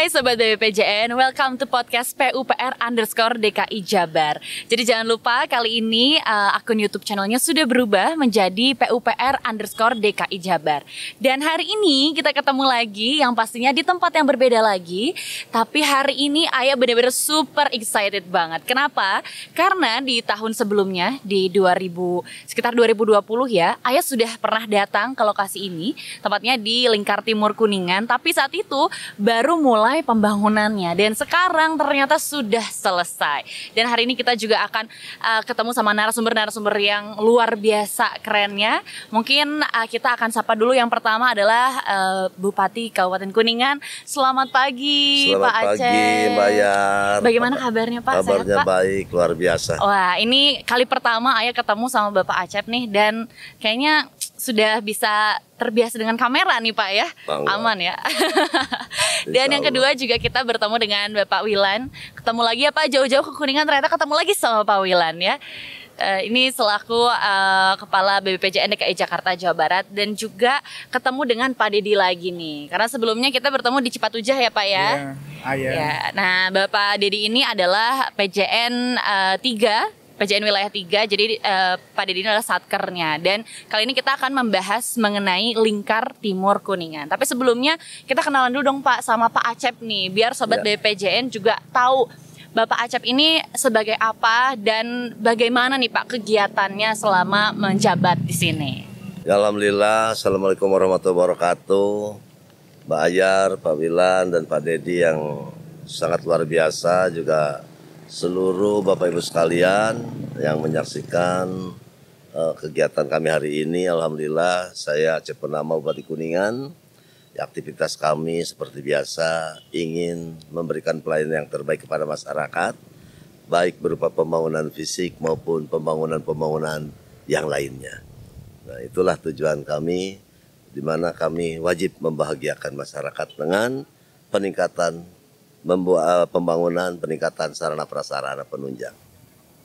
Hai Sobat BPJN, welcome to podcast PUPR underscore DKI Jabar. Jadi jangan lupa kali ini uh, akun YouTube channelnya sudah berubah menjadi PUPR underscore DKI Jabar. Dan hari ini kita ketemu lagi yang pastinya di tempat yang berbeda lagi. Tapi hari ini Ayah benar-benar super excited banget. Kenapa? Karena di tahun sebelumnya di 2000 sekitar 2020 ya Ayah sudah pernah datang ke lokasi ini Tempatnya di Lingkar Timur Kuningan. Tapi saat itu baru baru mulai pembangunannya dan sekarang ternyata sudah selesai. Dan hari ini kita juga akan uh, ketemu sama narasumber-narasumber yang luar biasa kerennya. Mungkin uh, kita akan sapa dulu yang pertama adalah uh, Bupati Kabupaten Kuningan. Selamat pagi Selamat Pak Aceh. pagi Mbak Yar. Bagaimana kabarnya Pak? Kabarnya Sehat, Pak? baik, luar biasa. Wah, ini kali pertama Ayah ketemu sama Bapak Acep nih dan kayaknya sudah bisa terbiasa dengan kamera nih Pak ya. Bangga. Aman ya. dan yang kedua juga kita bertemu dengan Bapak Wilan. Ketemu lagi ya Pak jauh-jauh ke Kuningan ternyata ketemu lagi sama Pak Wilan ya. Eh, ini selaku eh, Kepala BBPJN DKI Jakarta Jawa Barat dan juga ketemu dengan Pak Dedi lagi nih. Karena sebelumnya kita bertemu di Cipatujah ya Pak ya. Iya, ayah. Ya, nah Bapak Dedi ini adalah PJN eh, 3 PJN wilayah 3 jadi eh, Pak Dedi ini adalah satkernya dan kali ini kita akan membahas mengenai lingkar timur kuningan tapi sebelumnya kita kenalan dulu dong Pak sama Pak Acep nih biar sobat Ya. BPJN juga tahu Bapak Acep ini sebagai apa dan bagaimana nih Pak kegiatannya selama menjabat di sini Ya, Alhamdulillah, Assalamualaikum warahmatullahi wabarakatuh. Mbak Ayar, Pak Wilan, dan Pak Dedi yang sangat luar biasa juga seluruh Bapak Ibu sekalian yang menyaksikan eh, kegiatan kami hari ini. Alhamdulillah, saya Acep Purnama Bupati Kuningan. Ya, aktivitas kami seperti biasa ingin memberikan pelayanan yang terbaik kepada masyarakat, baik berupa pembangunan fisik maupun pembangunan-pembangunan yang lainnya. Nah, itulah tujuan kami di mana kami wajib membahagiakan masyarakat dengan peningkatan membuat pembangunan peningkatan sarana prasarana penunjang.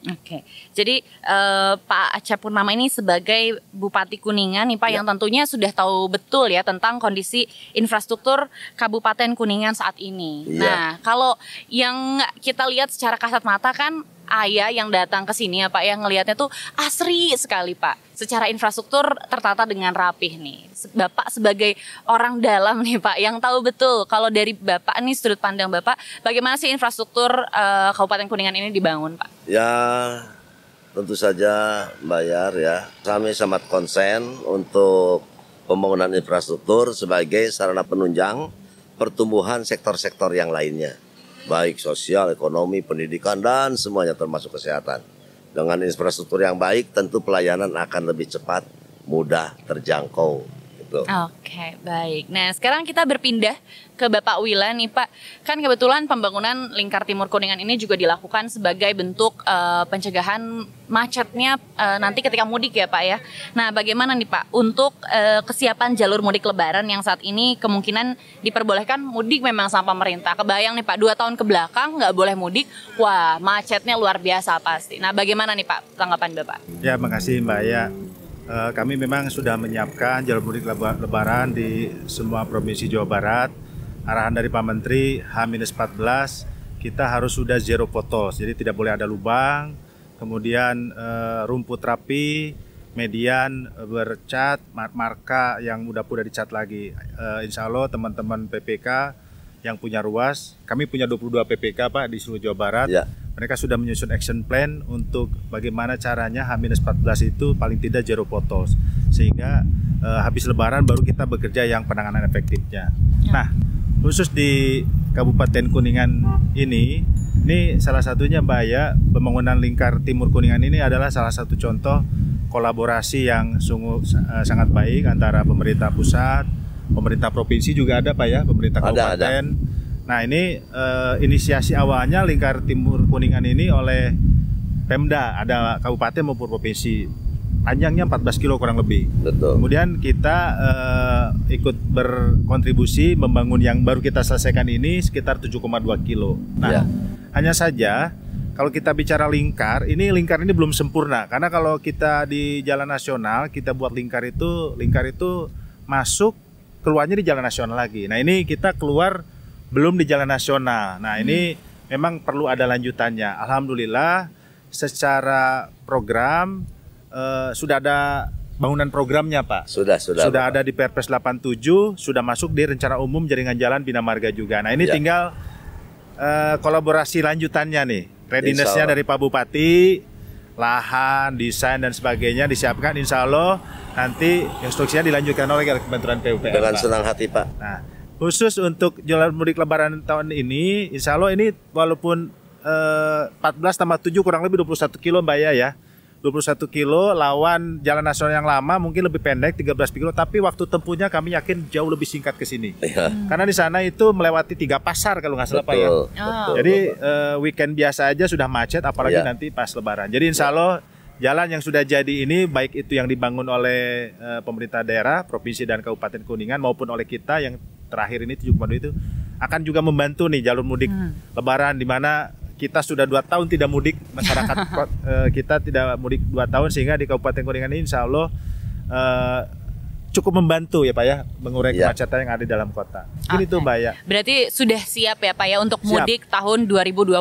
Oke, jadi eh, Pak Acep Purnama ini sebagai Bupati Kuningan nih Pak Ya. yang tentunya sudah tahu betul ya tentang kondisi infrastruktur Kabupaten Kuningan saat ini. Iya. Nah, kalau yang kita lihat secara kasat mata kan ayah yang datang ke sini ya Pak yang ngelihatnya tuh asri sekali Pak. Secara infrastruktur tertata dengan rapih nih. Bapak sebagai orang dalam nih Pak yang tahu betul kalau dari Bapak nih sudut pandang Bapak bagaimana sih infrastruktur eh, Kabupaten Kuningan ini dibangun Pak? Ya, tentu saja bayar ya. Kami sangat konsen untuk pembangunan infrastruktur sebagai sarana penunjang pertumbuhan sektor-sektor yang lainnya. Baik sosial, ekonomi, pendidikan, dan semuanya termasuk kesehatan. Dengan infrastruktur yang baik, tentu pelayanan akan lebih cepat, mudah, terjangkau. Gitu. Oke, baik. Nah, sekarang kita berpindah ke Bapak Wila nih, Pak. Kan kebetulan pembangunan Lingkar Timur Kuningan ini juga dilakukan sebagai bentuk eh, pencegahan macetnya eh, nanti ketika mudik ya, Pak ya. Nah, bagaimana nih, Pak, untuk eh, kesiapan jalur mudik Lebaran yang saat ini kemungkinan diperbolehkan mudik memang sama pemerintah. Kebayang nih, Pak, dua tahun ke belakang nggak boleh mudik, wah macetnya luar biasa pasti. Nah, bagaimana nih, Pak, tanggapan Bapak? Ya, makasih Mbak Ya. Kami memang sudah menyiapkan jalur mudik leba- lebaran di semua provinsi Jawa Barat. Arahan dari Pak Menteri H-14 kita harus sudah zero potos, jadi tidak boleh ada lubang. Kemudian eh, rumput rapi, median eh, bercat, mar- marka yang udah udah dicat lagi. Eh, insya Allah teman-teman PPK yang punya ruas, kami punya 22 PPK Pak di seluruh Jawa Barat Ya, mereka sudah menyusun action plan untuk bagaimana caranya H-14 itu paling tidak zero potos sehingga eh, habis lebaran baru kita bekerja yang penanganan efektifnya. Nah, khusus di Kabupaten Kuningan ini ini salah satunya Mbak ya pembangunan lingkar timur Kuningan ini adalah salah satu contoh kolaborasi yang sungguh eh, sangat baik antara pemerintah pusat, pemerintah provinsi juga ada Pak ya, pemerintah Ada, ada. kabupaten. Nah ini eh, inisiasi awalnya lingkar timur kuningan ini oleh Pemda ada kabupaten maupun provinsi panjangnya 14 kilo kurang lebih. betul. Kemudian kita eh, ikut berkontribusi membangun yang baru kita selesaikan ini sekitar 7,2 kilo. Nah Ya. hanya saja kalau kita bicara lingkar, ini lingkar ini belum sempurna karena kalau kita di jalan nasional kita buat lingkar itu lingkar itu masuk keluarnya di jalan nasional lagi. Nah ini kita keluar belum di jalan nasional. Nah, ini memang perlu ada lanjutannya. Alhamdulillah secara program eh, sudah ada bangunan programnya, Pak. Sudah, sudah. Sudah Bapak. ada di Perpres 87, sudah masuk di rencana umum jaringan jalan Bina Marga juga. Nah, ini Ya. tinggal eh, kolaborasi lanjutannya nih. Readiness-nya dari Pak Bupati, lahan, desain dan sebagainya disiapkan insya Allah nanti instruksinya dilanjutkan oleh Kementerian PUPR. Dengan Pak. senang hati, Pak. Nah, khusus untuk jalan mudik lebaran tahun ini, insya Allah ini walaupun eh, 14 tambah 7 kurang lebih 21 kilo Mbak ya ya. 21 kilo lawan jalan nasional yang lama mungkin lebih pendek 13 kilo tapi waktu tempuhnya kami yakin jauh lebih singkat ke sini. Iya. Karena di sana itu melewati tiga pasar kalau nggak salah Pak ya. Betul. Oh. betul, Jadi eh, weekend biasa aja sudah macet, apalagi Ya. nanti pas Lebaran. Jadi insya Allah jalan yang sudah jadi ini, baik itu yang dibangun oleh eh, pemerintah daerah, provinsi dan kabupaten Kuningan maupun oleh kita yang terakhir ini 7,2 itu akan juga membantu nih jalur mudik Lebaran di mana kita sudah dua tahun tidak mudik masyarakat eh, kita tidak mudik dua tahun sehingga di Kabupaten Kuningan ini insya Allah eh, cukup membantu ya Pak ya mengurai Ya. kemacetan yang ada di dalam kota. Mungkin Oke. itu Mbak ya. Berarti sudah siap ya Pak ya untuk Siap. mudik tahun 2022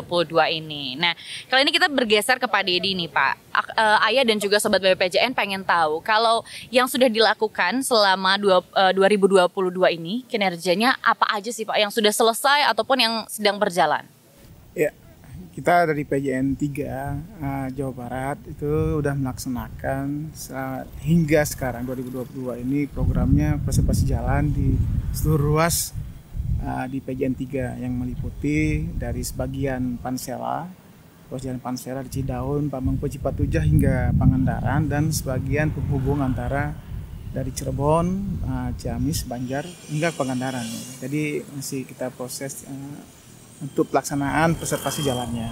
ini. Nah, kali ini kita bergeser ke Pak Dedi nih Pak. Ak- eh, Ayah dan juga Sobat BPJN pengen tahu kalau yang sudah dilakukan selama dua, eh, 2022 ini kinerjanya apa aja sih Pak yang sudah selesai ataupun yang sedang berjalan? Kita dari PJN 3 eh, Jawa Barat itu udah melaksanakan sa- hingga sekarang 2022 ini programnya konservasi jalan di seluruh ruas eh, di PJN 3 yang meliputi dari sebagian Pansela, ruas jalan Pansela di Cidaun, Pamengpo, Cipatujah hingga Pangandaran dan sebagian penghubung antara dari Cirebon, eh, Ciamis, Banjar hingga Pangandaran. Jadi masih kita proses eh, untuk pelaksanaan preservasi jalannya.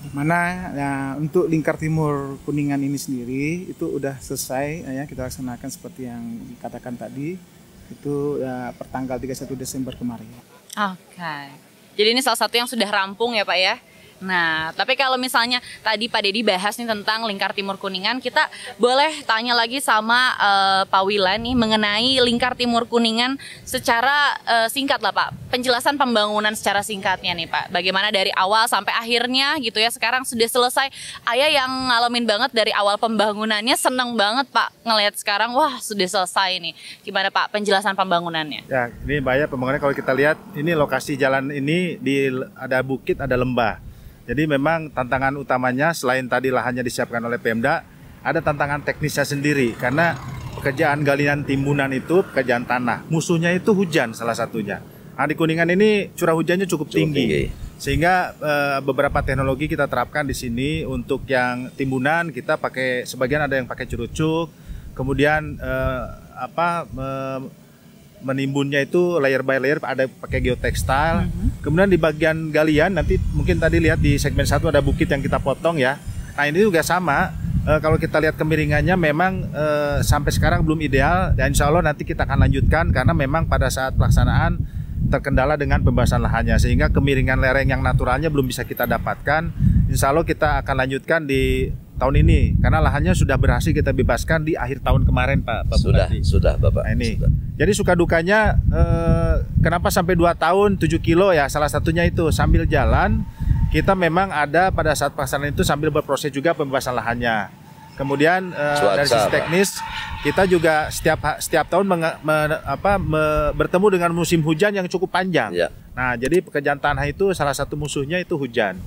Di mana ya, untuk lingkar timur Kuningan ini sendiri itu udah selesai ya kita laksanakan seperti yang dikatakan tadi itu ya, pertanggal 31 Desember kemarin. Oke. Jadi ini salah satu yang sudah rampung ya Pak ya. Nah, tapi kalau misalnya tadi Pak Dedi bahas nih tentang lingkar timur kuningan, kita boleh tanya lagi sama eh, Pak Wilan nih mengenai lingkar timur kuningan secara eh, singkat lah Pak. Penjelasan pembangunan secara singkatnya nih Pak. Bagaimana dari awal sampai akhirnya gitu ya. Sekarang sudah selesai. Ayah yang ngalamin banget dari awal pembangunannya seneng banget Pak ngelihat sekarang wah sudah selesai nih. Gimana Pak penjelasan pembangunannya? Ya, ini Mbak ya pembangunannya kalau kita lihat ini lokasi jalan ini di ada bukit, ada lembah. Jadi memang tantangan utamanya selain tadi lahannya disiapkan oleh Pemda, ada tantangan teknisnya sendiri karena pekerjaan galian timbunan itu pekerjaan tanah. Musuhnya itu hujan salah satunya. Nah, di Kuningan ini curah hujannya cukup, Cukup tinggi. tinggi. Sehingga eh, beberapa teknologi kita terapkan di sini untuk yang timbunan kita pakai sebagian ada yang pakai curucuk, kemudian eh, apa me- menimbunnya itu layer by layer ada pakai geotextile. Kemudian di bagian galian nanti mungkin tadi lihat di segmen satu ada bukit yang kita potong ya. Nah ini juga sama. Eh, kalau kita lihat kemiringannya memang eh, sampai sekarang belum ideal dan insya Allah nanti kita akan lanjutkan karena memang pada saat pelaksanaan terkendala dengan pembahasan lahannya sehingga kemiringan lereng yang naturalnya belum bisa kita dapatkan. Insya Allah kita akan lanjutkan di tahun ini karena lahannya sudah berhasil kita bebaskan di akhir tahun kemarin Pak. Pak Sudah, Bupati. sudah Bapak. Nah, ini. Sudah. Jadi suka dukanya eh, kenapa sampai 2 tahun 7 kilo ya salah satunya itu sambil jalan kita memang ada pada saat pelaksanaan itu sambil berproses juga pembebasan lahannya. Kemudian Cuaca, dari sisi teknis kita juga setiap setiap tahun menge- me- apa, me- bertemu dengan musim hujan yang cukup panjang. Ya. Nah, jadi pekerjaan tanah itu salah satu musuhnya itu hujan.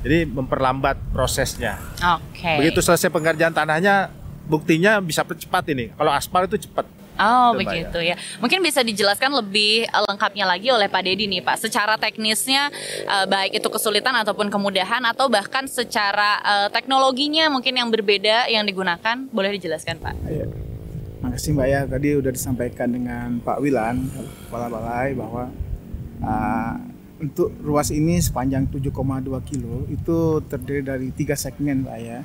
Jadi memperlambat prosesnya. Oke. Begitu selesai pengerjaan tanahnya buktinya bisa cepat ini. Kalau aspal itu cepat. Oh begitu ya. Mungkin bisa dijelaskan lebih eh, lengkapnya lagi oleh Pak Dedi nih Pak. Secara teknisnya eh, baik itu kesulitan ataupun kemudahan atau bahkan secara eh, teknologinya mungkin yang berbeda yang digunakan boleh dijelaskan Pak. Ya. Makasih Mbak ya tadi udah disampaikan dengan Pak Wilan Kepala Balai bahwa uh, untuk ruas ini sepanjang 7,2 kilo itu terdiri dari tiga segmen Mbak ya.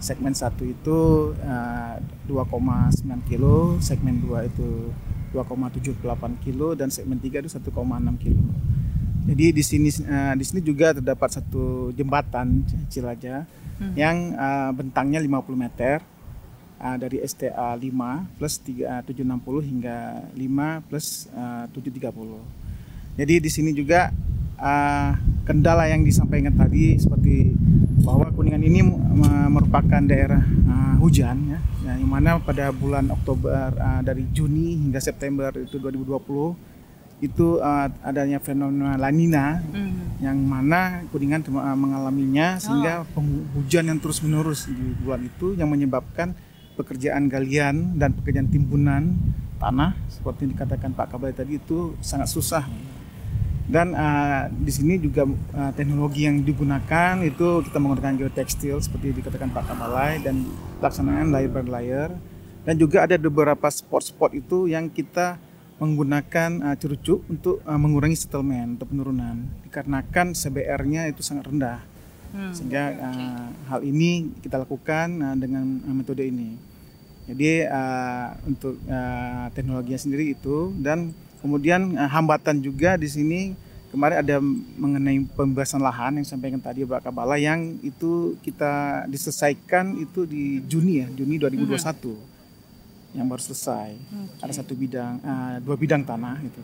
Segmen satu itu uh, 2,9 kilo, segmen 2 itu 2,78 kilo dan segmen 3 itu 1,6 kilo. Jadi di sini uh, di sini juga terdapat satu jembatan Cilaja yang uh, bentangnya 50 meter uh, dari STA 5 plus 3, uh, 760 hingga 5 plus uh, 730. Jadi di sini juga uh, kendala yang disampaikan tadi seperti bahwa Kuningan ini merupakan daerah uh, hujan ya, yang mana pada bulan Oktober uh, dari Juni hingga September itu 2020 itu uh, adanya fenomena lanina mm. yang mana kuningan uh, mengalaminya sehingga oh. hujan yang terus menerus di bulan itu yang menyebabkan pekerjaan galian dan pekerjaan timbunan tanah seperti yang dikatakan Pak Kabay tadi itu sangat susah dan uh, di sini juga uh, teknologi yang digunakan itu kita menggunakan geotekstil seperti dikatakan Pak Kabalai dan pelaksanaan layer by layer dan juga ada beberapa spot-spot itu yang kita menggunakan uh, cerucuk untuk uh, mengurangi settlement atau penurunan. Dikarenakan CBR-nya itu sangat rendah. Hmm. sehingga uh, hal ini kita lakukan uh, dengan uh, metode ini. Jadi uh, untuk uh, teknologinya sendiri itu dan kemudian uh, hambatan juga di sini kemarin ada mengenai pembebasan lahan yang sampaikan tadi Pak Kabala yang itu kita diselesaikan itu di Juni ya Juni 2021. Hmm yang baru selesai. Okay. Ada satu bidang, uh, dua bidang tanah itu.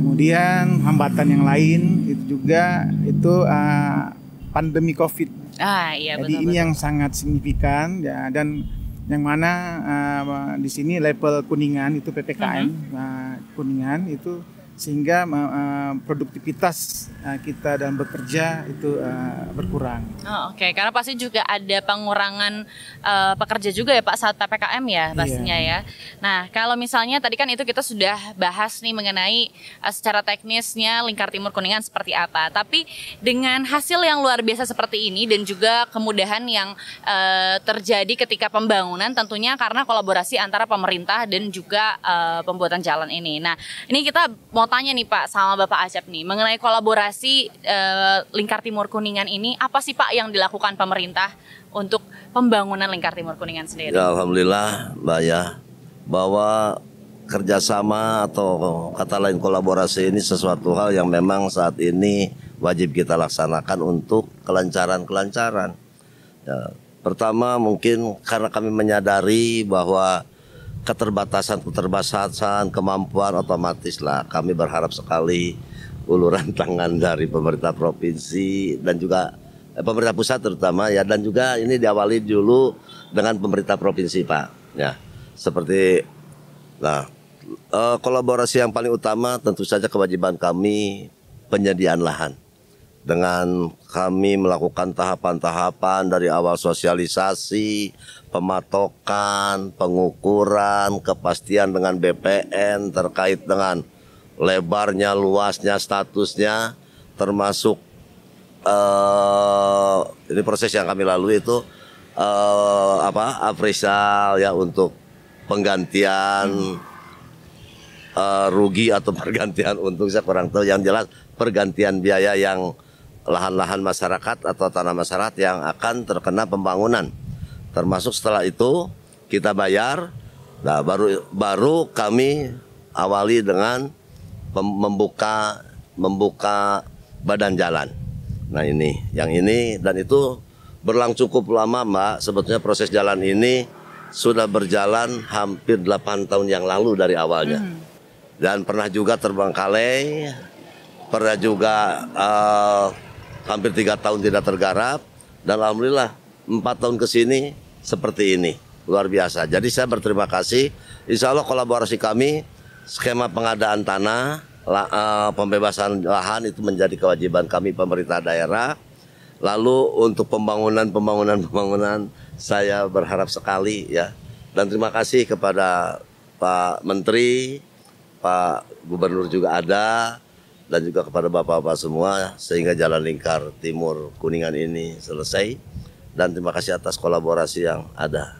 Kemudian hambatan yang lain itu juga itu uh, pandemi COVID. Ah iya Jadi betul. ini yang sangat signifikan ya dan yang mana uh, di sini level kuningan itu ppkm uh -huh. uh, kuningan itu sehingga uh, produktivitas uh, kita dalam bekerja itu uh, berkurang. Oh, Oke, okay. karena pasti juga ada pengurangan uh, pekerja juga ya Pak saat ppkm ya pastinya yeah. ya. Nah kalau misalnya tadi kan itu kita sudah bahas nih mengenai uh, secara teknisnya lingkar timur kuningan seperti apa. Tapi dengan hasil yang luar biasa seperti ini dan juga kemudahan yang uh, terjadi ketika pembangunan tentunya karena kolaborasi antara pemerintah dan juga uh, pembuatan jalan ini. Nah ini kita mau tanya nih Pak sama Bapak Acep nih mengenai kolaborasi uh, Lingkar Timur Kuningan ini apa sih Pak yang dilakukan pemerintah untuk pembangunan Lingkar Timur Kuningan sendiri? Ya, Alhamdulillah Mbak ya bahwa kerjasama atau kata lain kolaborasi ini sesuatu hal yang memang saat ini wajib kita laksanakan untuk kelancaran-kelancaran. Ya, pertama mungkin karena kami menyadari bahwa keterbatasan-keterbatasan kemampuan otomatis lah. Kami berharap sekali uluran tangan dari pemerintah provinsi dan juga eh, pemerintah pusat terutama ya dan juga ini diawali dulu dengan pemerintah provinsi Pak. Ya seperti nah eh, kolaborasi yang paling utama tentu saja kewajiban kami penyediaan lahan dengan kami melakukan tahapan-tahapan dari awal sosialisasi, pematokan, pengukuran, kepastian dengan BPN terkait dengan lebarnya, luasnya, statusnya, termasuk uh, ini proses yang kami lalui itu uh, apa apresial ya untuk penggantian uh, rugi atau pergantian untung saya kurang tahu yang jelas pergantian biaya yang lahan-lahan masyarakat atau tanah masyarakat yang akan terkena pembangunan. Termasuk setelah itu kita bayar, nah baru baru kami awali dengan membuka membuka badan jalan. Nah ini, yang ini dan itu berlang cukup lama Mbak. Sebetulnya proses jalan ini sudah berjalan hampir 8 tahun yang lalu dari awalnya. Hmm. Dan pernah juga terbengkalai, pernah juga uh, hampir tiga tahun tidak tergarap dan alhamdulillah empat tahun ke sini seperti ini luar biasa. Jadi saya berterima kasih. Insya Allah kolaborasi kami skema pengadaan tanah, la, uh, pembebasan lahan itu menjadi kewajiban kami pemerintah daerah. Lalu untuk pembangunan pembangunan pembangunan saya berharap sekali ya dan terima kasih kepada Pak Menteri, Pak Gubernur juga ada, dan juga kepada bapak-bapak semua sehingga jalan lingkar timur kuningan ini selesai dan terima kasih atas kolaborasi yang ada.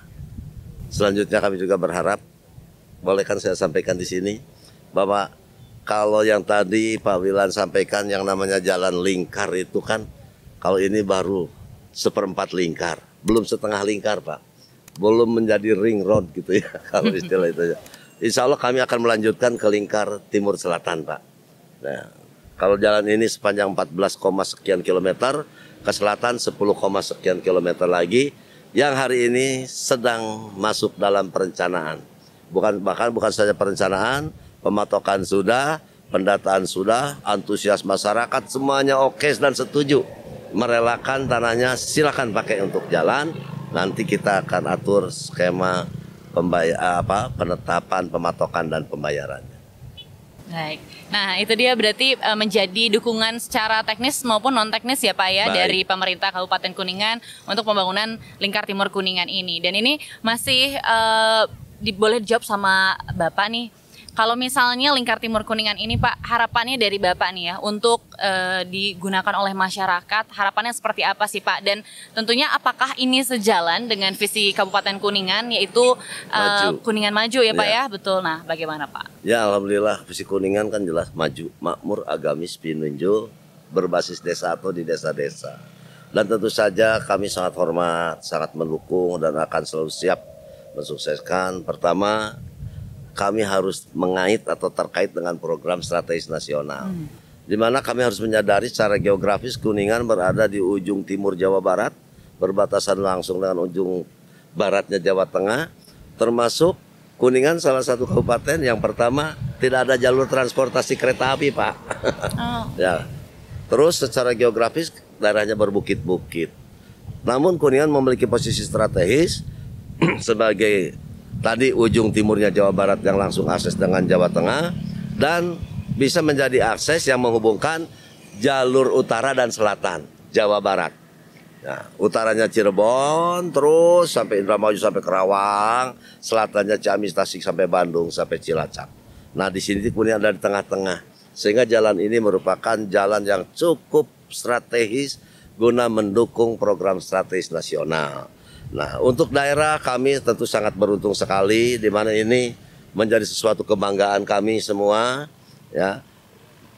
Selanjutnya kami juga berharap bolehkan saya sampaikan di sini bahwa kalau yang tadi Pak Wilan sampaikan yang namanya jalan lingkar itu kan kalau ini baru seperempat lingkar, belum setengah lingkar Pak, belum menjadi ring road gitu ya kalau istilah itu. Insya Allah kami akan melanjutkan ke lingkar timur selatan Pak. Nah, kalau jalan ini sepanjang 14, sekian kilometer, ke selatan 10, sekian kilometer lagi yang hari ini sedang masuk dalam perencanaan. Bukan bahkan bukan saja perencanaan, pematokan sudah, pendataan sudah, antusias masyarakat semuanya oke dan setuju merelakan tanahnya silakan pakai untuk jalan. Nanti kita akan atur skema pembayar apa penetapan pematokan dan pembayarannya. Baik. Nah, itu dia berarti uh, menjadi dukungan secara teknis maupun non teknis ya Pak ya Baik. dari pemerintah Kabupaten Kuningan untuk pembangunan Lingkar Timur Kuningan ini. Dan ini masih uh, di, boleh dijawab sama Bapak nih kalau misalnya Lingkar Timur Kuningan ini Pak, harapannya dari Bapak nih ya untuk uh, digunakan oleh masyarakat, harapannya seperti apa sih Pak? Dan tentunya apakah ini sejalan dengan visi Kabupaten Kuningan yaitu uh, Kuningan maju ya Pak ya. ya? Betul. Nah, bagaimana Pak? Ya, alhamdulillah visi Kuningan kan jelas maju, makmur, agamis, pinunjul, berbasis desa atau di desa-desa. Dan tentu saja kami sangat hormat, sangat mendukung dan akan selalu siap mensukseskan. Pertama, kami harus mengait atau terkait dengan program strategis nasional. Hmm. Di mana kami harus menyadari secara geografis Kuningan berada di ujung timur Jawa Barat, berbatasan langsung dengan ujung baratnya Jawa Tengah, termasuk Kuningan salah satu kabupaten yang pertama tidak ada jalur transportasi kereta api, Pak. Oh. ya. Terus secara geografis daerahnya berbukit-bukit. Namun Kuningan memiliki posisi strategis sebagai tadi ujung timurnya Jawa Barat yang langsung akses dengan Jawa Tengah dan bisa menjadi akses yang menghubungkan jalur utara dan selatan Jawa Barat. Nah, utaranya Cirebon terus sampai Indramayu sampai Kerawang, selatannya Ciamis Tasik sampai Bandung sampai Cilacap. Nah, di sini kemudian ada di tengah-tengah. Sehingga jalan ini merupakan jalan yang cukup strategis guna mendukung program strategis nasional. Nah, untuk daerah kami tentu sangat beruntung sekali di mana ini menjadi sesuatu kebanggaan kami semua ya.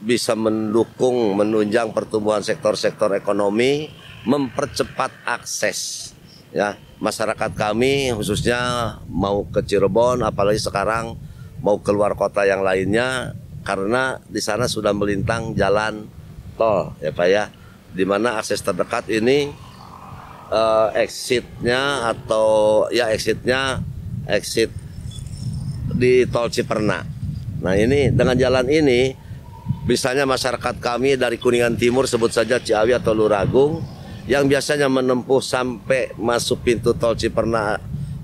Bisa mendukung menunjang pertumbuhan sektor-sektor ekonomi, mempercepat akses ya. Masyarakat kami khususnya mau ke Cirebon apalagi sekarang mau keluar kota yang lainnya karena di sana sudah melintang jalan tol ya Pak ya. Di mana akses terdekat ini uh, exitnya atau ya exitnya exit di tol Ciperna. Nah ini dengan jalan ini misalnya masyarakat kami dari Kuningan Timur sebut saja Ciawi atau Luragung yang biasanya menempuh sampai masuk pintu tol Ciperna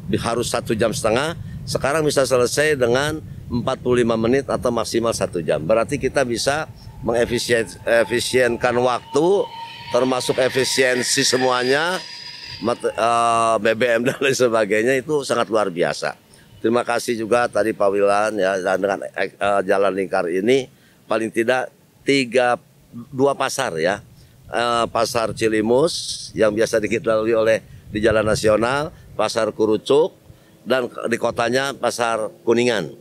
harus satu jam setengah sekarang bisa selesai dengan 45 menit atau maksimal satu jam berarti kita bisa mengefisienkan waktu termasuk efisiensi semuanya uh, BBM dan lain sebagainya itu sangat luar biasa. Terima kasih juga tadi Pak Wilan ya dan dengan uh, jalan lingkar ini paling tidak tiga dua pasar ya uh, pasar Cilimus yang biasa dilalui oleh di Jalan Nasional, pasar Kurucuk dan di kotanya pasar Kuningan.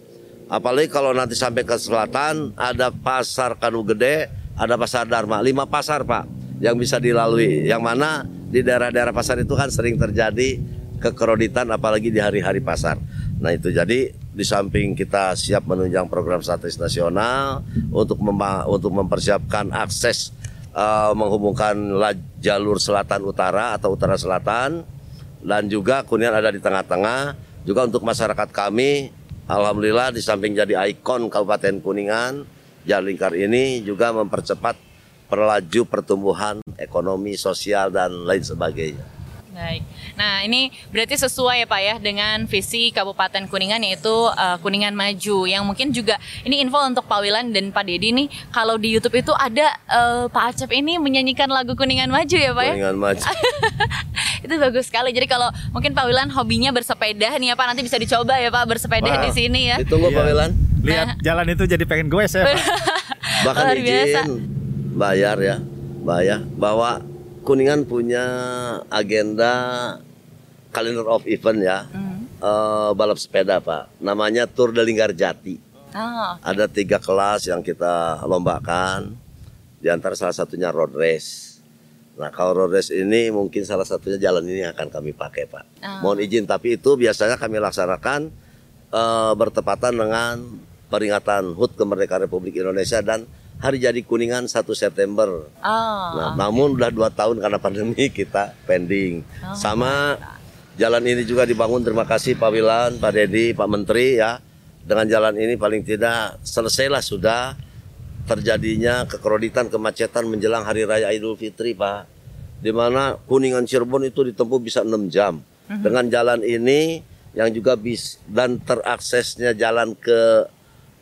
Apalagi kalau nanti sampai ke selatan ada pasar Kanu Gede, ada pasar Dharma, lima pasar Pak yang bisa dilalui. Yang mana di daerah-daerah pasar itu kan sering terjadi kekeroditan apalagi di hari-hari pasar. Nah itu jadi di samping kita siap menunjang program strategis nasional untuk untuk mempersiapkan akses uh, menghubungkan jalur selatan utara atau utara selatan dan juga Kuningan ada di tengah-tengah juga untuk masyarakat kami alhamdulillah di samping jadi ikon Kabupaten Kuningan Jalan Lingkar ini juga mempercepat perlaju pertumbuhan ekonomi, sosial dan lain sebagainya. Baik. Nah, ini berarti sesuai ya Pak ya dengan visi Kabupaten Kuningan yaitu uh, Kuningan Maju yang mungkin juga ini info untuk Pak Wilan dan Pak Dedi nih kalau di YouTube itu ada uh, Pak Acep ini menyanyikan lagu Kuningan Maju ya Pak ya. Kuningan Maju. itu bagus sekali. Jadi kalau mungkin Pak Wilan hobinya bersepeda nih ya Pak nanti bisa dicoba ya Pak bersepeda wow. di sini ya. Ditunggu iya. Pak Wilan. Lihat nah. jalan itu jadi pengen gue ya Pak. Bahkan Luar biasa. Bayar ya Mbak bahwa Kuningan punya agenda kalender of event ya mm. uh, balap sepeda Pak namanya Tour de Linggar Jati oh. ada tiga kelas yang kita lombakan di antara salah satunya road race Nah kalau road race ini mungkin salah satunya jalan ini akan kami pakai Pak. Oh. Mohon izin tapi itu biasanya kami laksanakan uh, bertepatan dengan peringatan HUT kemerdekaan Republik Indonesia dan hari jadi Kuningan 1 September. Oh, nah, namun udah dua tahun karena pandemi kita pending. Oh, Sama jalan ini juga dibangun. Terima kasih Pak Wilan, Pak Dedi, Pak Menteri ya. Dengan jalan ini paling tidak selesailah sudah terjadinya kekroditan kemacetan menjelang hari raya Idul Fitri Pak di mana Kuningan Cirebon itu ditempuh bisa 6 jam dengan jalan ini yang juga bis dan teraksesnya jalan ke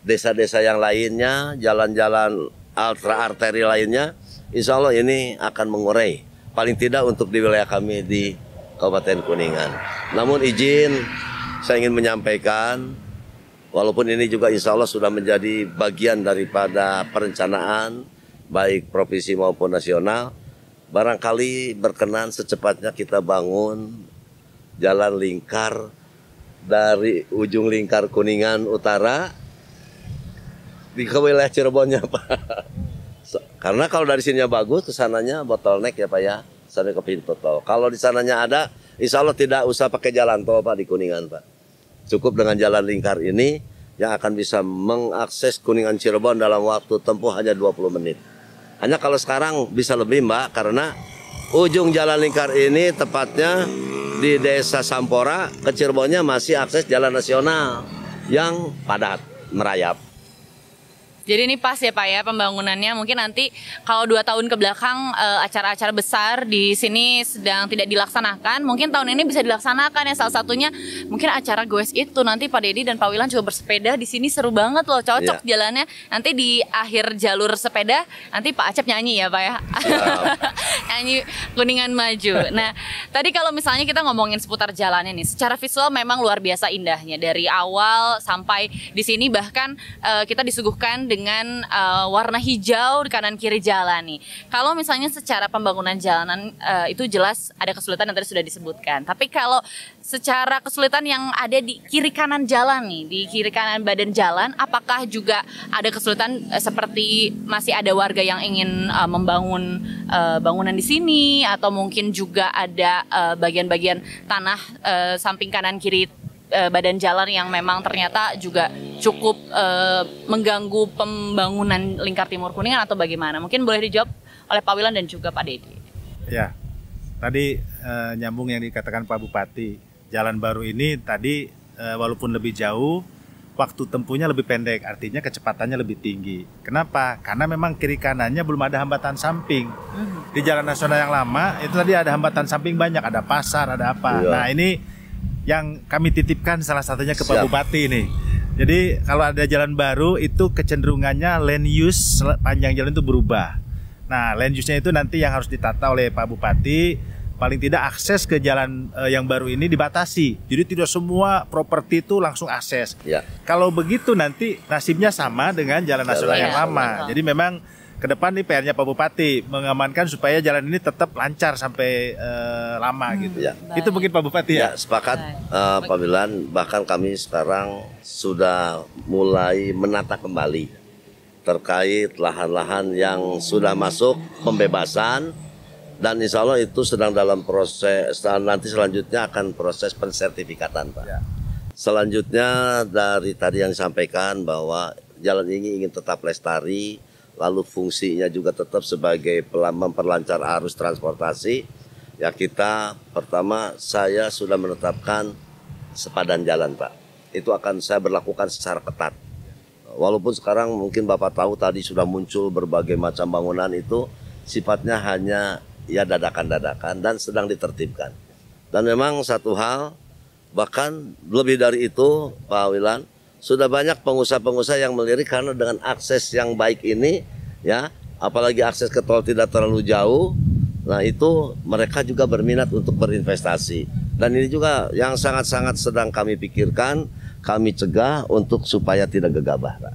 desa-desa yang lainnya jalan-jalan ultra arteri lainnya Insya Allah ini akan mengurai. Paling tidak untuk di wilayah kami di Kabupaten Kuningan. Namun izin saya ingin menyampaikan Walaupun ini juga insya Allah sudah menjadi bagian daripada perencanaan baik provinsi maupun nasional, barangkali berkenan secepatnya kita bangun jalan lingkar dari ujung lingkar Kuningan Utara di ke wilayah Cirebonnya Pak. Karena kalau dari sininya bagus, ke sananya bottleneck ya Pak ya, sampai ke pintu tol. Kalau di sananya ada, insya Allah tidak usah pakai jalan tol Pak di Kuningan Pak. Cukup dengan jalan lingkar ini yang akan bisa mengakses Kuningan Cirebon dalam waktu tempuh hanya 20 menit. Hanya kalau sekarang bisa lebih Mbak karena ujung jalan lingkar ini tepatnya di Desa Sampora ke Cirebonnya masih akses jalan nasional yang padat merayap. Jadi ini pas ya Pak ya pembangunannya. Mungkin nanti kalau dua tahun ke belakang eh, acara-acara besar di sini sedang tidak dilaksanakan, mungkin tahun ini bisa dilaksanakan ya. Salah satunya mungkin acara goes itu nanti Pak Dedi dan Pak Wilan juga bersepeda di sini seru banget loh, cocok Iya. jalannya. Nanti di akhir jalur sepeda nanti Pak Acep nyanyi ya Pak ya. nyanyi kuningan maju. Nah tadi kalau misalnya kita ngomongin seputar jalannya nih, secara visual memang luar biasa indahnya dari awal sampai di sini bahkan eh, kita disuguhkan dengan eh, warna hijau di kanan kiri jalan nih. Kalau misalnya secara pembangunan jalanan eh, itu jelas ada kesulitan yang tadi sudah disebutkan. Tapi kalau secara kesulitan yang ada di kiri kanan jalan nih, di kiri kanan badan jalan, apakah juga ada kesulitan eh, seperti masih ada warga yang ingin eh, membangun eh, bangunan di sini atau mungkin juga ada bagian-bagian tanah eh, samping kanan kiri eh, badan jalan yang memang ternyata juga cukup eh, mengganggu pembangunan lingkar timur kuningan atau bagaimana? Mungkin boleh dijawab oleh Pak Wilan dan juga Pak Dedi. Ya, tadi eh, nyambung yang dikatakan Pak Bupati, jalan baru ini tadi eh, walaupun lebih jauh, waktu tempuhnya lebih pendek, artinya kecepatannya lebih tinggi. Kenapa? Karena memang kiri kanannya belum ada hambatan samping. Di jalan nasional yang lama itu tadi ada hambatan samping banyak, ada pasar, ada apa. Iya. Nah ini yang kami titipkan salah satunya ke Pak. Bupati nih. Jadi kalau ada jalan baru itu kecenderungannya land use panjang jalan itu berubah. Nah, land use-nya itu nanti yang harus ditata oleh Pak Bupati. Paling tidak akses ke jalan eh, yang baru ini dibatasi. Jadi tidak semua properti itu langsung akses. Ya. Kalau begitu nanti nasibnya sama dengan jalan nasional yang lama. Jadi memang ke depan nih PR-nya Pak Bupati mengamankan supaya jalan ini tetap lancar sampai eh, lama gitu. Ya. Itu mungkin Pak Bupati ya. Ya, sepakat Baik. eh, Pak Bilan. Bahkan kami sekarang sudah mulai menata kembali terkait lahan-lahan yang sudah masuk pembebasan dan insya Allah itu sedang dalam proses nanti selanjutnya akan proses pensertifikatan Pak. Ya. Selanjutnya dari tadi yang disampaikan bahwa jalan ini ingin tetap lestari, lalu fungsinya juga tetap sebagai pelan- memperlancar arus transportasi. Ya kita pertama saya sudah menetapkan sepadan jalan Pak. Itu akan saya berlakukan secara ketat. Walaupun sekarang mungkin Bapak tahu tadi sudah muncul berbagai macam bangunan itu sifatnya hanya ya dadakan-dadakan dan sedang ditertibkan. Dan memang satu hal bahkan lebih dari itu Pak Wilan sudah banyak pengusaha-pengusaha yang melirik karena dengan akses yang baik ini ya apalagi akses ke tol tidak terlalu jauh nah itu mereka juga berminat untuk berinvestasi dan ini juga yang sangat-sangat sedang kami pikirkan kami cegah untuk supaya tidak gegabah Pak.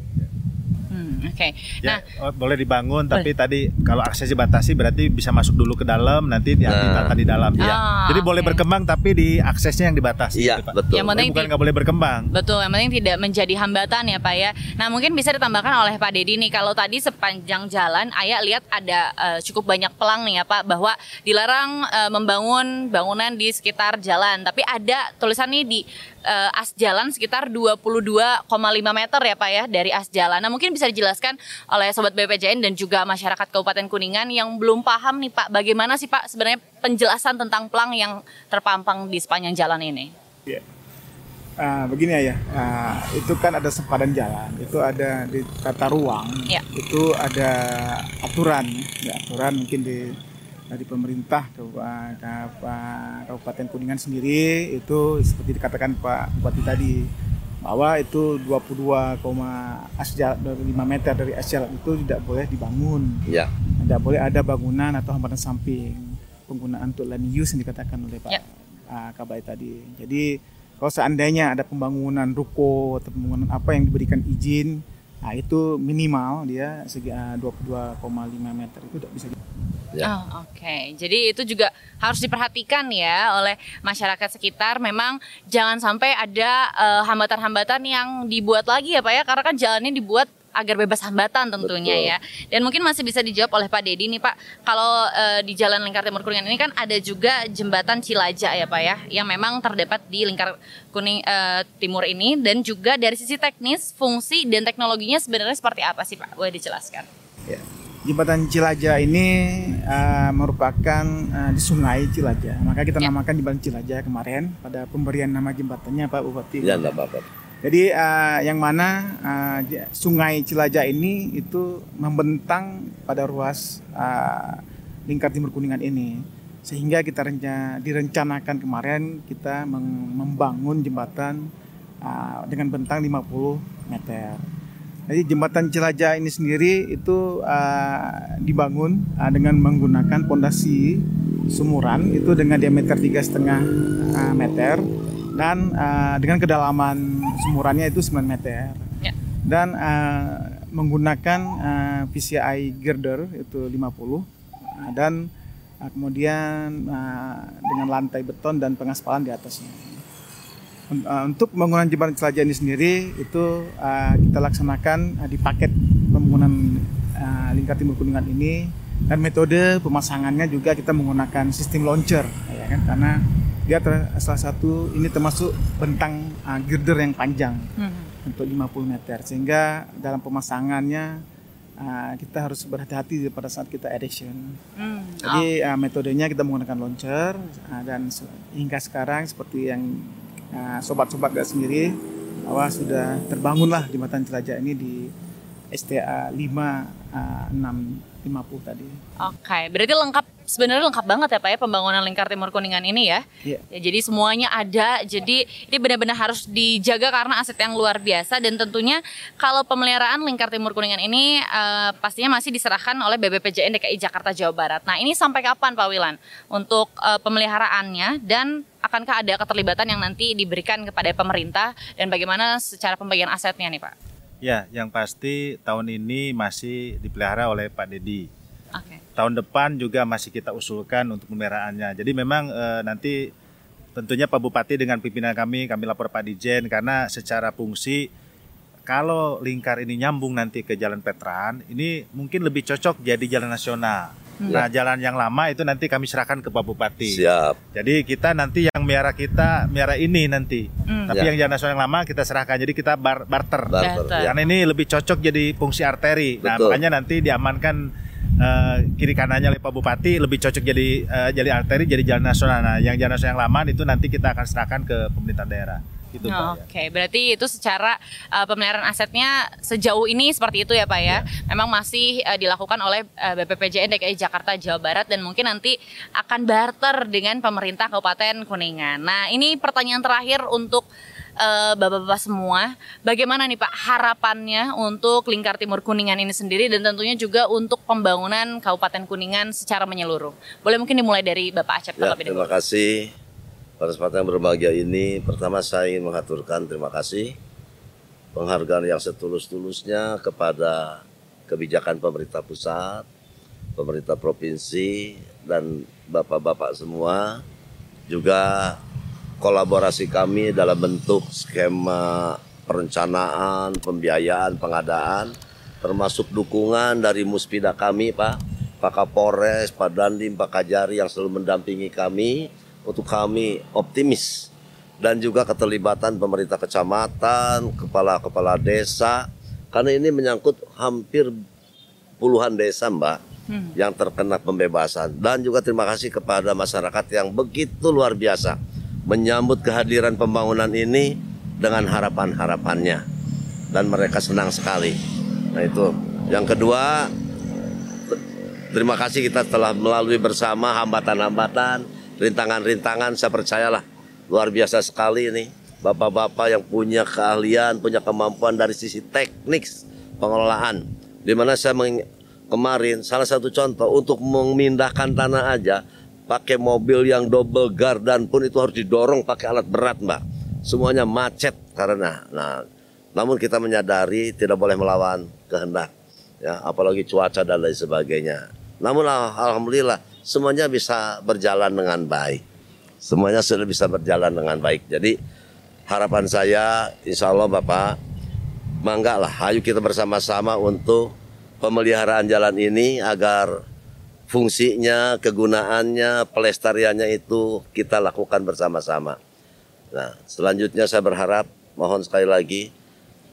Hmm, Oke. Nah, Ya, oh, boleh dibangun tapi tadi kalau akses dibatasi berarti bisa masuk dulu ke dalam nanti di Nah. ditata di dalam. Iya. Jadi Ah, boleh berkembang tapi di aksesnya yang dibatasi. Iya gitu, Pak. betul. Yang penting bukan nggak boleh berkembang. Betul, yang penting tidak menjadi hambatan ya Pak ya. Nah mungkin bisa ditambahkan oleh Pak Dedi nih, kalau tadi sepanjang jalan Ayah lihat ada eh, cukup banyak pelang nih ya Pak, bahwa dilarang eh, membangun bangunan di sekitar jalan. Tapi ada tulisan nih di eh, as jalan sekitar 22,5 meter ya Pak ya dari as jalan. Nah mungkin bisa dijelaskan oleh Sobat BPJN dan juga masyarakat Kabupaten Kuningan yang belum paham nih Pak, bagaimana sih Pak sebenarnya penjelasan tentang pelang yang terpampang di sepanjang jalan ini? Iya. uh, begini ya, uh, itu kan ada sepadan jalan, itu ada di tata ruang, Ya. itu ada aturan, ya, aturan mungkin di dari pemerintah ke, Kabupaten Kuningan sendiri. Itu seperti dikatakan Pak Bupati tadi bahwa itu 22, asjal 5 meter dari asjal itu tidak boleh dibangun, Ya, tidak boleh ada bangunan atau hambatan samping penggunaan untuk land use yang dikatakan oleh Pak Ya. uh, Kabai tadi. Jadi kalau seandainya ada pembangunan ruko atau pembangunan apa yang diberikan izin, nah itu minimal dia segi uh, 22,5 meter itu tidak bisa. Ya. Oh, Oke, jadi itu juga harus diperhatikan ya oleh masyarakat sekitar. Memang jangan sampai ada eh, hambatan-hambatan yang dibuat lagi ya Pak ya, karena kan jalannya dibuat agar bebas hambatan tentunya Betul. ya. Dan mungkin masih bisa dijawab oleh Pak Dedi nih Pak. Kalau eh, di Jalan Lingkar Timur Kuningan ini kan ada juga jembatan Cilaja ya Pak ya, yang memang terdapat di Lingkar Kuning eh, Timur ini dan juga dari sisi teknis, fungsi dan teknologinya sebenarnya seperti apa sih Pak? Boleh dijelaskan? Ya. Jembatan Cilaja ini uh, merupakan uh, di Sungai Cilaja. Maka kita Ya. namakan Jembatan Cilaja kemarin pada pemberian nama jembatannya Pak Bupati. ya enggak apa-apa. Jadi uh, yang mana uh, Sungai Cilaja ini itu membentang pada ruas uh, lingkar timur kuningan ini, sehingga kita renca- direncanakan kemarin kita membangun jembatan uh, dengan bentang 50 meter. Jadi jembatan Cilaja ini sendiri itu uh, dibangun uh, dengan menggunakan pondasi sumuran itu dengan diameter tiga setengah meter dan uh, dengan kedalaman sumurannya itu 9 meter Ya. dan uh, menggunakan uh, PCI girder itu 50 uh, dan uh, kemudian uh, dengan lantai beton dan pengaspalan di atasnya. Un- uh, Untuk pembangunan jembatan Cilaja ini sendiri itu uh, kita laksanakan uh, di paket pembangunan uh, lingkar timur kuningan ini dan metode pemasangannya juga kita menggunakan sistem launcher ya kan karena dia salah satu ini termasuk bentang uh, girder yang panjang untuk 50 meter sehingga dalam pemasangannya uh, kita harus berhati-hati pada saat kita erection. Hmm, Jadi uh, metodenya kita menggunakan launcher uh, dan hingga sekarang seperti yang uh, sobat-sobat gak sendiri bahwa sudah terbangunlah jembatan Cilacap ini di STA 5 uh, 650 tadi. Oke, berarti lengkap sebenarnya lengkap banget ya Pak ya pembangunan lingkar timur kuningan ini ya. Iya. Ya, jadi semuanya ada. Jadi ini benar-benar harus dijaga karena aset yang luar biasa dan tentunya kalau pemeliharaan lingkar timur kuningan ini eh, pastinya masih diserahkan oleh BBPJN DKI Jakarta Jawa Barat. Nah, ini sampai kapan Pak Wilan untuk eh, pemeliharaannya dan akankah ada keterlibatan yang nanti diberikan kepada pemerintah dan bagaimana secara pembagian asetnya nih Pak? Ya, yang pasti tahun ini masih dipelihara oleh Pak Dedi. Oke. Tahun depan juga masih kita usulkan untuk pemeliharaannya. Jadi memang eh, nanti tentunya Pak Bupati dengan pimpinan kami, kami lapor Pak Dijen karena secara fungsi kalau lingkar ini nyambung nanti ke Jalan Petran, ini mungkin lebih cocok jadi jalan nasional. Nah, jalan yang lama itu nanti kami serahkan ke Pak Bupati. Siap. Jadi kita nanti yang miara kita miara ini nanti. Hmm. Tapi Ya. yang jalan nasional yang lama kita serahkan. Jadi kita bar- barter. Barter. Ya. Karena ini lebih cocok jadi fungsi arteri. Nah, Betul. makanya nanti diamankan eh, kiri kanannya oleh Pak Bupati lebih cocok jadi eh, jadi arteri jadi jalan nasional. Nah, yang jalan nasional yang lama itu nanti kita akan serahkan ke pemerintah daerah. Gitu, Pak. Oh, ya. Oke, berarti itu secara uh, pemeliharaan asetnya sejauh ini seperti itu ya Pak ya. Memang masih uh, dilakukan oleh uh, BPPJN DKI Jakarta Jawa Barat dan mungkin nanti akan barter dengan pemerintah Kabupaten Kuningan. Nah, ini pertanyaan terakhir untuk uh, bapak-bapak semua, bagaimana nih Pak harapannya untuk Lingkar Timur Kuningan ini sendiri dan tentunya juga untuk pembangunan Kabupaten Kuningan secara menyeluruh. Boleh mungkin dimulai dari Bapak Acep Ya, terima kasih. Pada kesempatan yang berbahagia ini, pertama saya ingin mengaturkan terima kasih penghargaan yang setulus-tulusnya kepada kebijakan pemerintah pusat, pemerintah provinsi, dan bapak-bapak semua. Juga kolaborasi kami dalam bentuk skema perencanaan, pembiayaan, pengadaan, termasuk dukungan dari muspida kami, Pak, Pak Kapolres, Pak Dandim, Pak Kajari yang selalu mendampingi kami untuk kami optimis. Dan juga keterlibatan pemerintah kecamatan, kepala-kepala desa karena ini menyangkut hampir puluhan desa, Mbak, yang terkena pembebasan. Dan juga terima kasih kepada masyarakat yang begitu luar biasa menyambut kehadiran pembangunan ini dengan harapan-harapannya dan mereka senang sekali. Nah itu. Yang kedua, terima kasih kita telah melalui bersama hambatan-hambatan, rintangan-rintangan. Saya percayalah luar biasa sekali ini. Bapak-bapak yang punya keahlian, punya kemampuan dari sisi teknik pengelolaan. Di mana saya kemarin salah satu contoh untuk memindahkan tanah aja pakai mobil yang double gardan pun itu harus didorong pakai alat berat mbak. Semuanya macet karena nah namun kita menyadari tidak boleh melawan kehendak ya apalagi cuaca dan lain sebagainya. Namun alhamdulillah semuanya bisa berjalan dengan baik. Semuanya sudah bisa berjalan dengan baik. Jadi harapan saya insya Allah Bapak mangga lah ayo kita bersama-sama untuk pemeliharaan jalan ini agar fungsinya, kegunaannya, pelestariannya itu kita lakukan bersama-sama. Nah, selanjutnya saya berharap, mohon sekali lagi,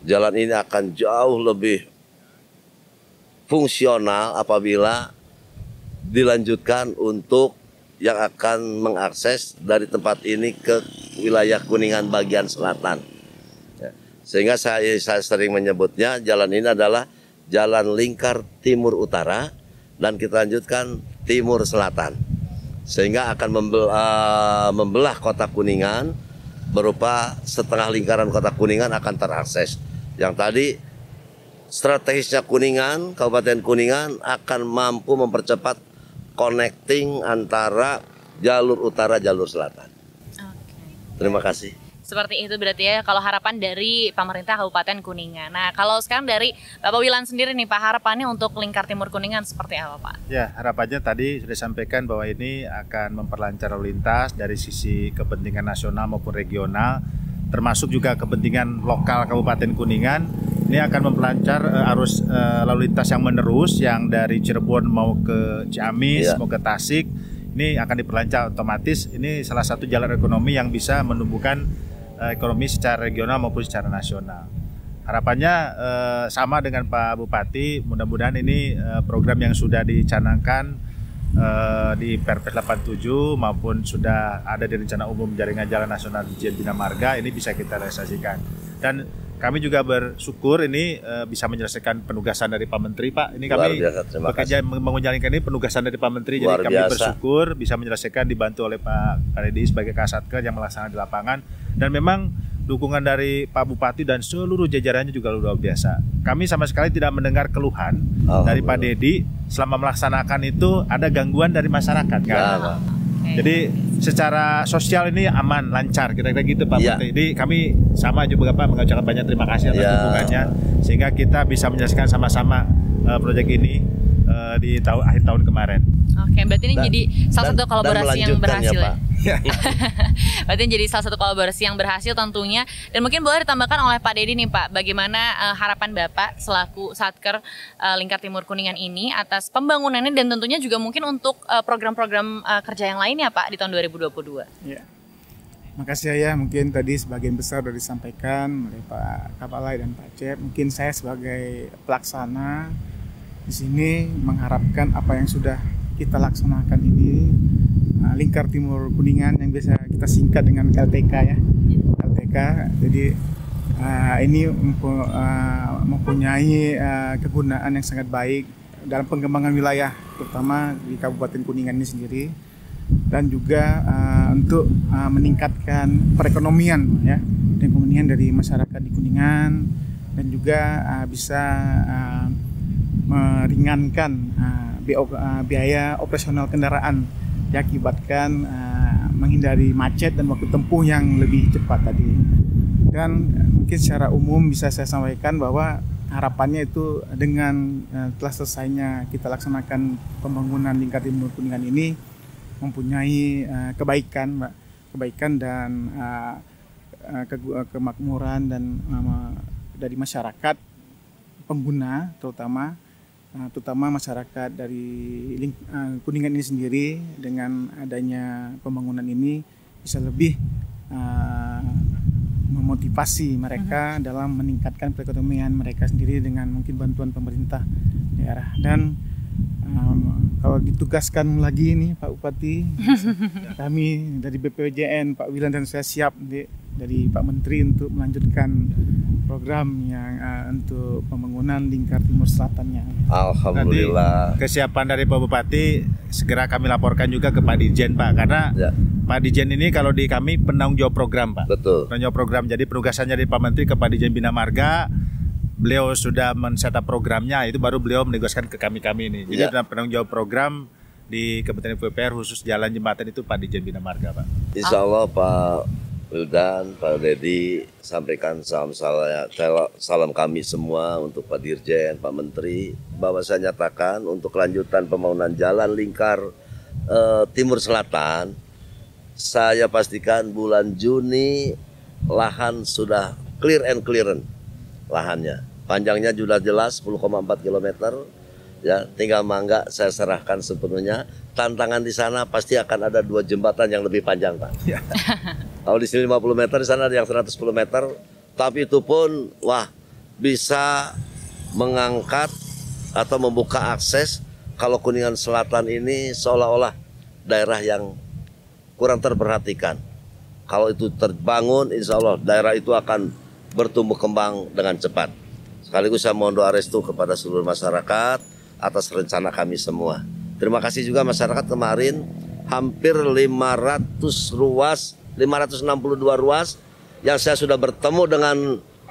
jalan ini akan jauh lebih fungsional apabila dilanjutkan untuk yang akan mengakses dari tempat ini ke wilayah Kuningan bagian selatan. Ya. Sehingga saya, saya sering menyebutnya jalan ini adalah jalan lingkar timur utara dan kita lanjutkan timur selatan sehingga akan membelah, uh, membelah kota Kuningan berupa setengah lingkaran kota Kuningan akan terakses. Yang tadi strategisnya Kuningan, Kabupaten Kuningan akan mampu mempercepat connecting antara jalur utara jalur selatan. Okay. Terima kasih. Seperti itu berarti ya kalau harapan dari pemerintah Kabupaten Kuningan. Nah kalau sekarang dari Bapak Wilan sendiri nih Pak harapannya untuk lingkar timur Kuningan seperti apa Pak? Ya harapannya tadi sudah disampaikan bahwa ini akan memperlancar lalu lintas dari sisi kepentingan nasional maupun regional termasuk juga kepentingan lokal Kabupaten Kuningan ini akan memperlancar uh, arus uh, lalu lintas yang menerus yang dari Cirebon mau ke Ciamis ya. mau ke Tasik ini akan diperlancar otomatis ini salah satu jalan ekonomi yang bisa menumbuhkan ekonomi secara regional maupun secara nasional. Harapannya eh, sama dengan Pak Bupati, mudah-mudahan ini eh, program yang sudah dicanangkan eh, di Perpres 87 maupun sudah ada di rencana umum jaringan jalan nasional Dijen Bina Marga ini bisa kita realisasikan. Dan kami juga bersyukur ini uh, bisa menyelesaikan penugasan dari Pak Menteri Pak. Ini kami bekerja menjalankan ini penugasan dari Pak Menteri. Luar jadi kami biasa. bersyukur bisa menyelesaikan dibantu oleh Pak Karedi sebagai Kasatker yang melaksanakan di lapangan dan memang dukungan dari Pak Bupati dan seluruh jajarannya juga luar biasa. Kami sama sekali tidak mendengar keluhan dari Pak Dedi selama melaksanakan itu ada gangguan dari masyarakat kan. Ya, Jadi secara sosial ini aman, lancar, kira-kira gitu Pak ya. Jadi kami sama juga Pak mengucapkan banyak terima kasih atas ya. dukungannya sehingga kita bisa menyelesaikan sama-sama uh, proyek ini uh, di tahun akhir tahun kemarin. Oke, berarti ini dan, jadi salah satu kolaborasi yang berhasil ya. ya? berarti jadi salah satu kolaborasi yang berhasil tentunya. Dan mungkin boleh ditambahkan oleh Pak Dedi nih Pak, bagaimana uh, harapan Bapak selaku Satker uh, Lingkar Timur Kuningan ini atas pembangunannya dan tentunya juga mungkin untuk program-program uh, uh, kerja yang lainnya Pak di tahun 2022. Iya. Makasih ya, mungkin tadi sebagian besar sudah disampaikan oleh Pak Kapalai dan Pak Cep. Mungkin saya sebagai pelaksana di sini mengharapkan apa yang sudah kita laksanakan ini uh, lingkar timur kuningan yang biasa kita singkat dengan LTK ya. LTK jadi uh, ini uh, mempunyai uh, kegunaan yang sangat baik dalam pengembangan wilayah terutama di Kabupaten Kuningan ini sendiri. Dan juga uh, untuk uh, meningkatkan perekonomian ya dan kemudian dari masyarakat di Kuningan. Dan juga uh, bisa uh, meringankan uh, biaya operasional kendaraan diakibatkan uh, menghindari macet dan waktu tempuh yang lebih cepat tadi. Dan mungkin secara umum bisa saya sampaikan bahwa harapannya itu dengan uh, telah selesainya kita laksanakan pembangunan lingkar timur kuningan ini mempunyai kebaikan, kebaikan dan ke kemakmuran dan dari masyarakat pengguna terutama uh, terutama masyarakat dari uh, Kuningan ini sendiri dengan adanya pembangunan ini bisa lebih uh, memotivasi mereka uh-huh. dalam meningkatkan perekonomian mereka sendiri dengan mungkin bantuan pemerintah daerah dan um, kalau ditugaskan lagi ini Pak Bupati kami dari BPJN Pak Wilan dan saya siap di dari Pak Menteri untuk melanjutkan program yang uh, untuk pembangunan lingkar timur selatannya. Alhamdulillah. Nanti kesiapan dari Pak Bupati segera kami laporkan juga ke Pak Dirjen Pak karena Ya, Pak Dirjen ini kalau di kami penanggung jawab program Pak. betul. Penanggung jawab program jadi penugasannya dari Pak Menteri ke Pak Dirjen Bina Marga beliau sudah men-setup programnya itu baru beliau menugaskan ke kami-kami ini. Jadi Ya. dalam penanggung jawab program di Kementerian PUPR khusus jalan jembatan itu Pak Dirjen Bina Marga Pak. Insya Allah Pak Wildan, Pak Dedi sampaikan salam salam, salam kami semua untuk Pak Dirjen, Pak Menteri bahwa saya nyatakan untuk kelanjutan pembangunan jalan lingkar eh, Timur Selatan saya pastikan bulan Juni lahan sudah clear and clearance lahannya. Panjangnya sudah jelas 10,4 km. Ya, tinggal mangga saya serahkan sepenuhnya. Tantangan di sana pasti akan ada dua jembatan yang lebih panjang, Pak. Kalau di sini 50 meter, di sana ada yang 110 meter. Tapi itu pun, wah, bisa mengangkat atau membuka akses kalau Kuningan Selatan ini seolah-olah daerah yang kurang terperhatikan. Kalau itu terbangun, insya Allah daerah itu akan bertumbuh kembang dengan cepat. Sekaligus saya mohon doa restu kepada seluruh masyarakat atas rencana kami semua. Terima kasih juga masyarakat kemarin hampir 500 ruas, 562 ruas yang saya sudah bertemu dengan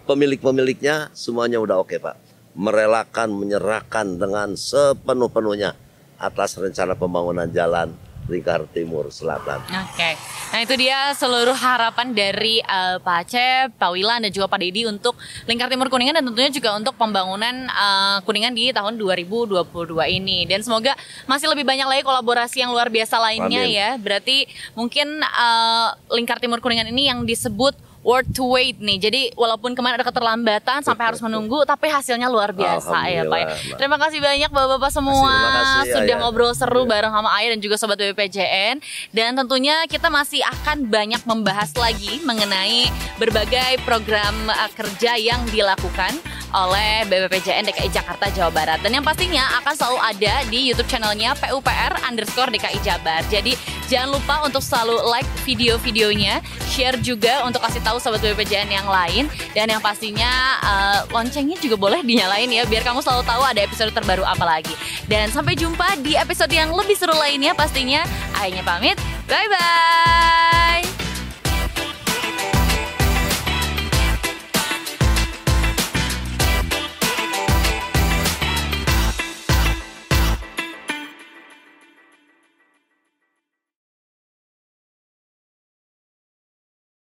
pemilik-pemiliknya semuanya udah oke Pak. Merelakan, menyerahkan dengan sepenuh-penuhnya atas rencana pembangunan jalan Lingkar Timur Selatan. Oke, nah itu dia seluruh harapan dari eh, Pak Acep, Pak Wilan dan juga Pak Dedi untuk Lingkar Timur Kuningan dan tentunya juga untuk pembangunan eh, Kuningan di tahun 2022 ini. Dan semoga masih lebih banyak lagi kolaborasi yang luar biasa lainnya Amin. ya. Berarti mungkin eh, Lingkar Timur Kuningan ini yang disebut worth to wait nih. Jadi walaupun kemarin ada keterlambatan sampai harus menunggu, tapi hasilnya luar biasa ya Pak. ya. Terima kasih banyak bapak-bapak semua Terima kasih, sudah Ayah. ngobrol seru Iya. bareng sama Ayah dan juga sobat BPJN dan tentunya kita masih akan banyak membahas lagi mengenai berbagai program uh, kerja yang dilakukan oleh BPPJN DKI Jakarta Jawa Barat dan yang pastinya akan selalu ada di YouTube channelnya PUPR underscore DKI Jabar. Jadi jangan lupa untuk selalu like video-videonya, share juga untuk kasih tahu sobat BPJN yang lain dan yang pastinya uh, loncengnya juga boleh dinyalain ya biar kamu selalu tahu ada episode terbaru apa lagi. Dan sampai jumpa di episode yang lebih seru lainnya pastinya. Ayahnya pamit. Bye bye.